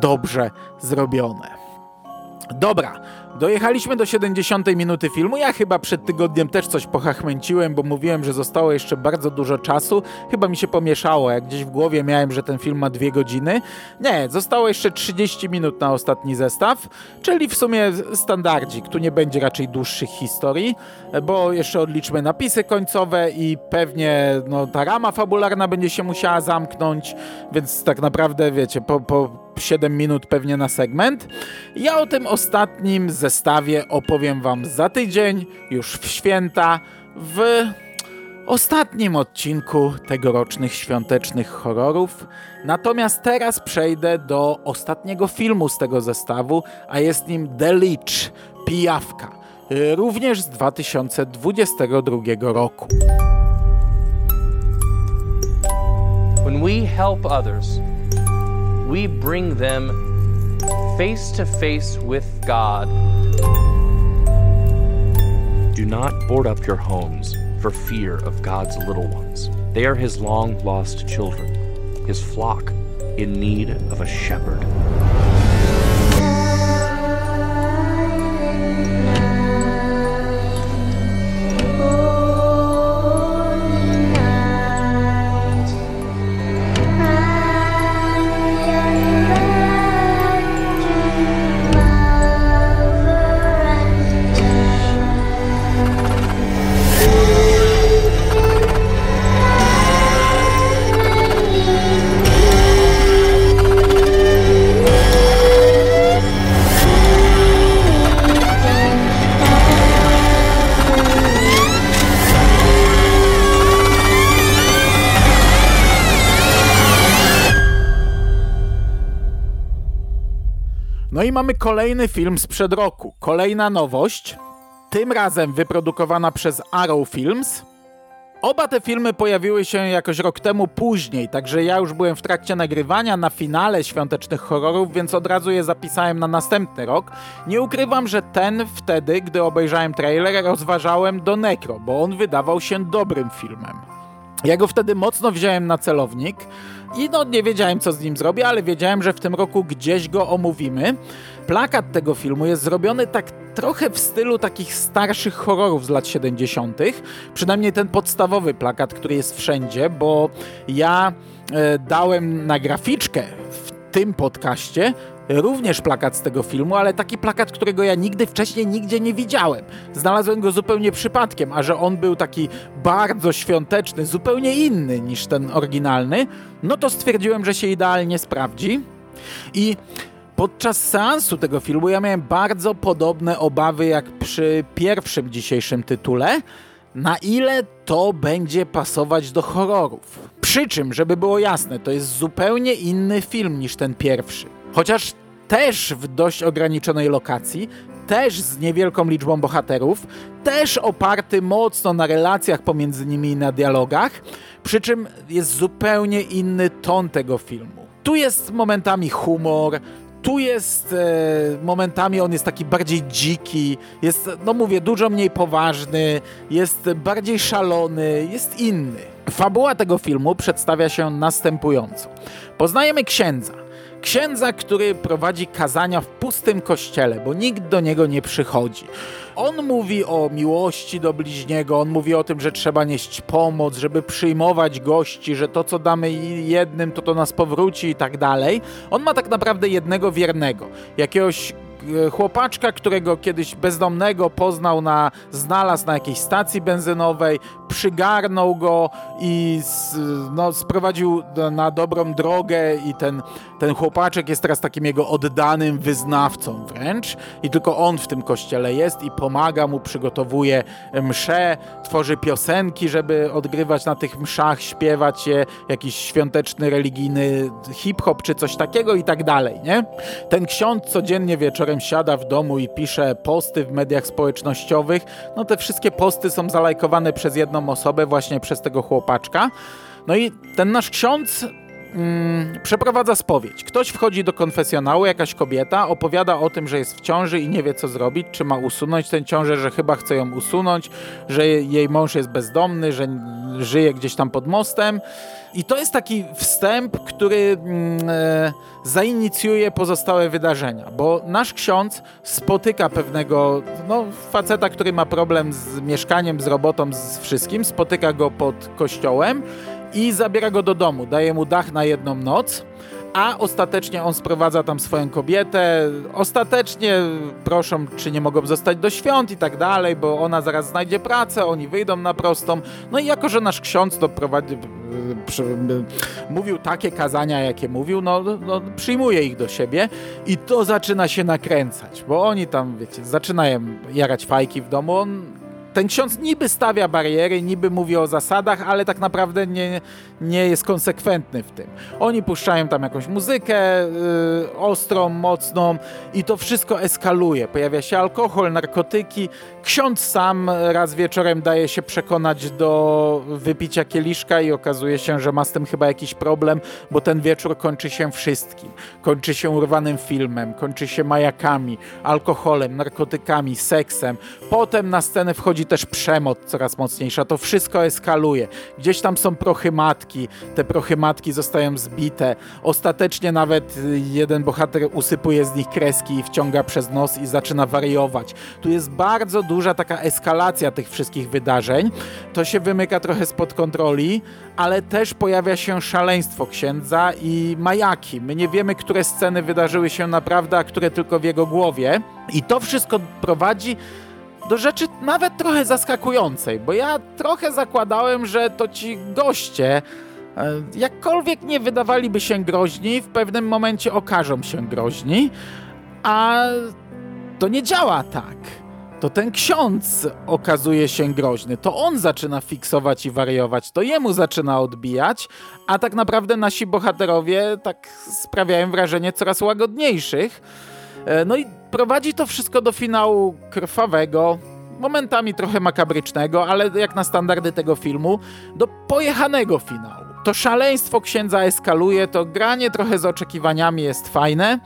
dobrze zrobione. Dobra, Dojechaliśmy do 70 minuty filmu. Ja chyba przed tygodniem też coś pochachmęciłem, bo mówiłem, że zostało jeszcze bardzo dużo czasu. Chyba mi się pomieszało, jak gdzieś w głowie miałem, że ten film ma dwie godziny. Nie, zostało jeszcze 30 minut na ostatni zestaw, czyli w sumie standardzik. Tu nie będzie raczej dłuższych historii, bo jeszcze odliczmy napisy końcowe i pewnie no, ta rama fabularna będzie się musiała zamknąć, więc tak naprawdę, wiecie, po, po 7 minut pewnie na segment. Ja o tym ostatnim zestawie opowiem Wam za tydzień, już w święta, w ostatnim odcinku tegorocznych świątecznych horrorów. Natomiast teraz przejdę do ostatniego filmu z tego zestawu, a jest nim The Leech, Pijawka, również z 2022 roku. When we help others, we bring them face to face with God. Do not board up your homes for fear of God's little ones. They are his long lost children, his flock in need of a shepherd. Mamy kolejny film sprzed roku. Kolejna nowość, tym razem wyprodukowana przez Arrow Films. Oba te filmy pojawiły się jakoś rok temu później, także ja już byłem w trakcie nagrywania na finale świątecznych horrorów, więc od razu je zapisałem na następny rok. Nie ukrywam, że ten wtedy, gdy obejrzałem trailer, rozważałem do Necro, bo on wydawał się dobrym filmem. Ja go wtedy mocno wziąłem na celownik i no nie wiedziałem co z nim zrobię, ale wiedziałem, że w tym roku gdzieś go omówimy. Plakat tego filmu jest zrobiony tak trochę w stylu takich starszych horrorów z lat 70. Przynajmniej ten podstawowy plakat, który jest wszędzie, bo ja e, dałem na graficzkę w tym podcaście również plakat z tego filmu, ale taki plakat, którego ja nigdy wcześniej nigdzie nie widziałem. Znalazłem go zupełnie przypadkiem, a że on był taki bardzo świąteczny, zupełnie inny niż ten oryginalny, no to stwierdziłem, że się idealnie sprawdzi. I podczas seansu tego filmu ja miałem bardzo podobne obawy jak przy pierwszym dzisiejszym tytule, na ile to będzie pasować do horrorów. Przy czym, żeby było jasne, to jest zupełnie inny film niż ten pierwszy. Chociaż też w dość ograniczonej lokacji, też z niewielką liczbą bohaterów, też oparty mocno na relacjach pomiędzy nimi i na dialogach, przy czym jest zupełnie inny ton tego filmu. Tu jest momentami humor, tu jest e, momentami on jest taki bardziej dziki, jest, no mówię, dużo mniej poważny, jest bardziej szalony, jest inny. Fabuła tego filmu przedstawia się następująco. Poznajemy księdza, Księdza, który prowadzi kazania w pustym kościele, bo nikt do niego nie przychodzi. On mówi o miłości do bliźniego, on mówi o tym, że trzeba nieść pomoc, żeby przyjmować gości, że to, co damy jednym, to to nas powróci i tak dalej. On ma tak naprawdę jednego wiernego, jakiegoś chłopaczka, którego kiedyś bezdomnego poznał na, znalazł na jakiejś stacji benzynowej, przygarnął go i no, sprowadził na dobrą drogę i ten, ten chłopaczek jest teraz takim jego oddanym wyznawcą wręcz i tylko on w tym kościele jest i pomaga mu, przygotowuje msze, tworzy piosenki, żeby odgrywać na tych mszach, śpiewać je, jakiś świąteczny, religijny hip-hop czy coś takiego i tak dalej, nie? Ten ksiądz codziennie wieczorem wieczorem siada w domu i pisze posty w mediach społecznościowych, no te wszystkie posty są zalajkowane przez jedną osobę, właśnie przez tego chłopaczka. No i ten nasz ksiądz mm, przeprowadza spowiedź. Ktoś wchodzi do konfesjonału, jakaś kobieta, opowiada o tym, że jest w ciąży i nie wie co zrobić, czy ma usunąć tę ciążę, że chyba chce ją usunąć, że jej mąż jest bezdomny, że żyje gdzieś tam pod mostem. I to jest taki wstęp, który mm, e, zainicjuje pozostałe wydarzenia, bo nasz ksiądz spotyka pewnego no, faceta, który ma problem z mieszkaniem, z robotą, z wszystkim, spotyka go pod kościołem i zabiera go do domu, daje mu dach na jedną noc a ostatecznie on sprowadza tam swoją kobietę. Ostatecznie proszą, czy nie mogą zostać do świąt i tak dalej, bo ona zaraz znajdzie pracę, oni wyjdą na prostą. No i jako, że nasz ksiądz to prowadzi, mówił takie kazania, jakie mówił, no, no przyjmuje ich do siebie i to zaczyna się nakręcać, bo oni tam, wiecie, zaczynają jarać fajki w domu, on ten ksiądz niby stawia bariery, niby mówi o zasadach, ale tak naprawdę nie, nie jest konsekwentny w tym. Oni puszczają tam jakąś muzykę yy, ostrą, mocną i to wszystko eskaluje. Pojawia się alkohol, narkotyki. Ksiądz sam raz wieczorem daje się przekonać do wypicia kieliszka i okazuje się, że ma z tym chyba jakiś problem, bo ten wieczór kończy się wszystkim. Kończy się urwanym filmem, kończy się majakami, alkoholem, narkotykami, seksem. Potem na scenę wchodzi też przemoc coraz mocniejsza. To wszystko eskaluje. Gdzieś tam są prochy matki, te prochy matki zostają zbite. Ostatecznie nawet jeden bohater usypuje z nich kreski i wciąga przez nos i zaczyna wariować. Tu jest bardzo duża taka eskalacja tych wszystkich wydarzeń. To się wymyka trochę spod kontroli, ale też pojawia się szaleństwo księdza i majaki. My nie wiemy, które sceny wydarzyły się naprawdę, a które tylko w jego głowie. I to wszystko prowadzi do rzeczy nawet trochę zaskakującej, bo ja trochę zakładałem, że to ci goście, e, jakkolwiek nie wydawaliby się groźni, w pewnym momencie okażą się groźni, a to nie działa tak. To ten ksiądz okazuje się groźny, to on zaczyna fiksować i wariować, to jemu zaczyna odbijać, a tak naprawdę nasi bohaterowie tak sprawiają wrażenie coraz łagodniejszych. E, no i prowadzi to wszystko do finału krwawego, momentami trochę makabrycznego, ale jak na standardy tego filmu, do pojechanego finału. To szaleństwo księdza eskaluje, to granie trochę z oczekiwaniami jest fajne.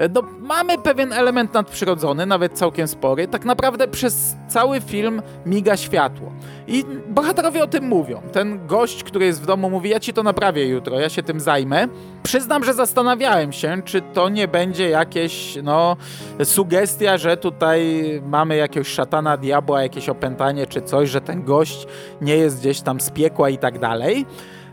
E, no, mamy pewien element nadprzyrodzony, nawet całkiem spory. Tak naprawdę przez cały film miga światło. I bohaterowie o tym mówią. Ten gość, który jest w domu, mówi: Ja ci to naprawię jutro, ja się tym zajmę. Przyznam, że zastanawiałem się, czy to nie będzie jakieś, no, sugestia, że tutaj mamy jakiegoś szatana, diabła, jakieś opętanie czy coś, że ten gość nie jest gdzieś tam z piekła i tak dalej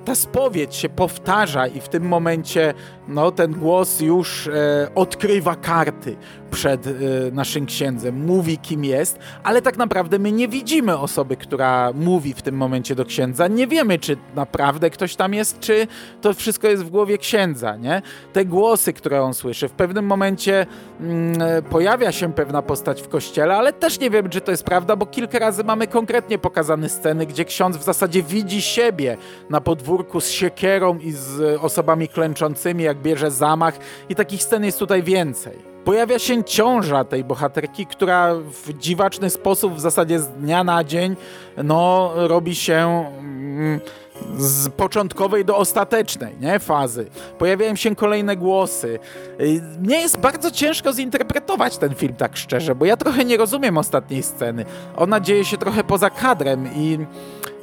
ta spowiedź się powtarza i w tym momencie no, ten głos już e, odkrywa karty przed e, naszym księdzem, mówi kim jest, ale tak naprawdę my nie widzimy osoby, która mówi w tym momencie do księdza. Nie wiemy, czy naprawdę ktoś tam jest, czy to wszystko jest w głowie księdza, nie? Te głosy, które on słyszy. W pewnym momencie mm, e, pojawia się pewna postać w kościele, ale też nie wiemy, czy to jest prawda, bo kilka razy mamy konkretnie pokazane sceny, gdzie ksiądz w zasadzie widzi siebie na podwórku z siekierą i z osobami klęczącymi, jak bierze zamach i takich scen jest tutaj więcej. Pojawia się ciąża tej bohaterki, która w dziwaczny sposób, w zasadzie z dnia na dzień, no, robi się mm, z początkowej do ostatecznej nie, fazy. Pojawiają się kolejne głosy. Mnie jest bardzo ciężko zinterpretować ten film, tak szczerze, bo ja trochę nie rozumiem ostatniej sceny. Ona dzieje się trochę poza kadrem i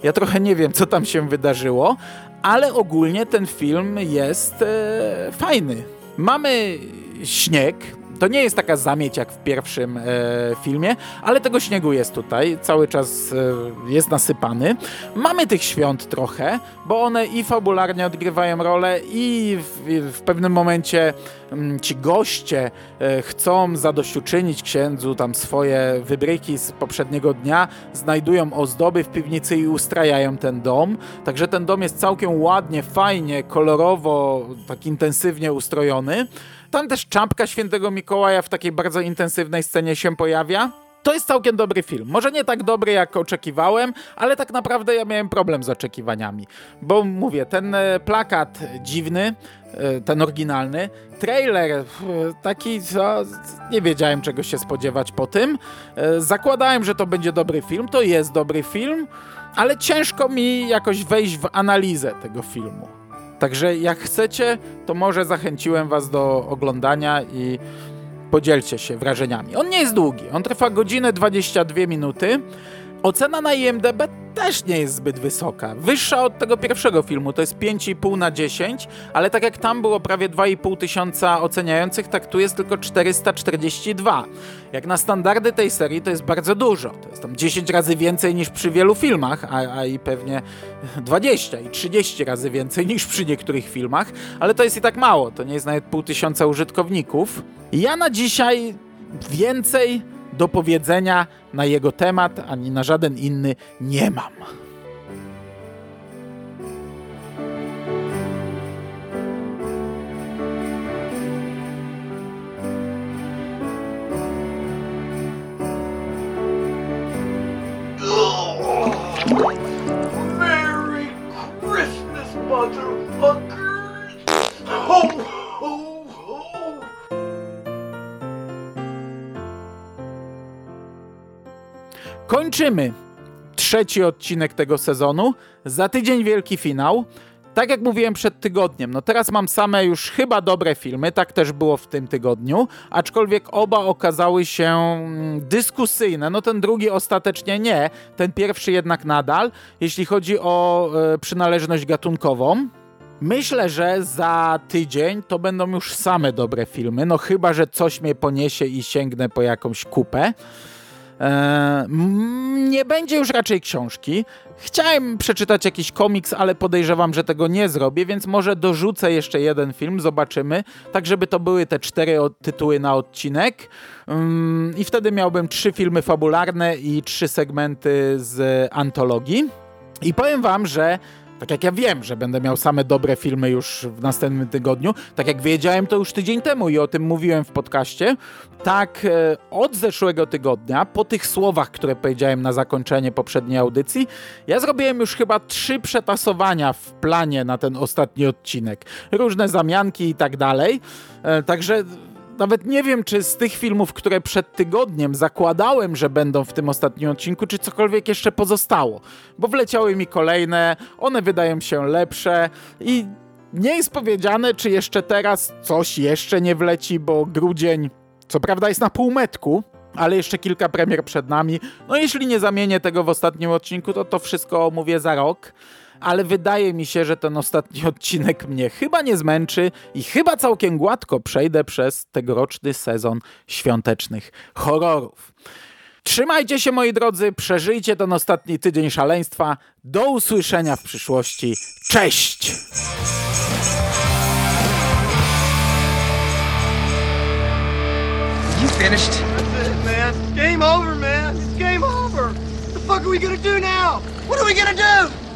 ja trochę nie wiem, co tam się wydarzyło, ale ogólnie ten film jest e, fajny Mamy śnieg, to nie jest taka zamieć jak w pierwszym e, filmie, ale tego śniegu jest tutaj, cały czas e, jest nasypany. Mamy tych świąt trochę, bo one i fabularnie odgrywają rolę i w, w pewnym momencie m, mm, ci goście e, chcą zadośćuczynić księdzu tam swoje wybryki z poprzedniego dnia, znajdują ozdoby w piwnicy i ustrajają ten dom. Także ten dom jest całkiem ładnie, fajnie, kolorowo, tak intensywnie ustrojony. Tam też czapka świętego Mikołaja w takiej bardzo intensywnej scenie się pojawia. To jest całkiem dobry film. Może nie tak dobry, jak oczekiwałem, ale tak naprawdę ja miałem problem z oczekiwaniami. Bo mówię, ten e, plakat dziwny, e, ten oryginalny, trailer e, taki, nie wiedziałem czego się spodziewać po tym. Zakładałem, że to będzie dobry film, to jest dobry film, ale ciężko mi jakoś wejść w analizę tego filmu. Także jak chcecie, to może zachęciłem Was do oglądania i podzielcie się wrażeniami. On nie jest długi, on trwa godzinę 22 minuty. Ocena na IMDb też nie jest zbyt wysoka. Wyższa od tego pierwszego filmu, to jest 5,5 na 10, ale tak jak tam było prawie 2,5 tysiąca oceniających, tak tu jest tylko 442. Jak na standardy tej serii to jest bardzo dużo. To jest tam 10 razy więcej niż przy wielu filmach, a, a i pewnie 20 i 30 razy więcej niż przy niektórych filmach, ale to jest i tak mało, to nie jest nawet pół tysiąca użytkowników. Ja na dzisiaj więcej do powiedzenia na jego temat, ani na żaden inny nie mam. Merry Christmas! Ho, Kończymy trzeci odcinek tego sezonu. Za tydzień wielki finał. Tak jak mówiłem przed tygodniem, no teraz mam same już chyba dobre filmy, tak też było w tym tygodniu, aczkolwiek oba okazały się mm, dyskusyjne. No ten drugi ostatecznie nie, ten pierwszy jednak nadal, jeśli chodzi o e, przynależność gatunkową. Myślę, że za tydzień to będą już same dobre filmy, no chyba, że coś mnie poniesie i sięgnę po jakąś kupę. Eee, nie będzie już raczej książki. Chciałem przeczytać jakiś komiks, ale podejrzewam, że tego nie zrobię, więc może dorzucę jeszcze jeden film, zobaczymy. Tak, żeby to były te cztery tytuły na odcinek. Mm, I wtedy miałbym trzy filmy fabularne i trzy segmenty z antologii. I powiem wam, że tak jak ja wiem, że będę miał same dobre filmy już w następnym tygodniu, tak jak wiedziałem to już tydzień temu i o tym mówiłem w podcaście, tak e, od zeszłego tygodnia, po tych słowach, które powiedziałem na zakończenie poprzedniej audycji, ja zrobiłem już chyba trzy przetasowania w planie na ten ostatni odcinek. Różne zamianki i tak dalej. E, także nawet nie wiem, czy z tych filmów, które przed tygodniem zakładałem, że będą w tym ostatnim odcinku, czy cokolwiek jeszcze pozostało. Bo wleciały mi kolejne, one wydają się lepsze i nie jest powiedziane, czy jeszcze teraz coś jeszcze nie wleci, bo grudzień, co prawda, jest na półmetku, ale jeszcze kilka premier przed nami. No jeśli nie zamienię tego w ostatnim odcinku, to to wszystko omówię za rok ale wydaje mi się, że ten ostatni odcinek mnie chyba nie zmęczy i chyba całkiem gładko przejdę przez tegoroczny sezon świątecznych horrorów. Trzymajcie się moi drodzy, przeżyjcie ten ostatni tydzień szaleństwa. Do usłyszenia w przyszłości. Cześć! You finished? That's it, man. Game over, man. It's game over. What the fuck are we gonna do now? What are we gonna do?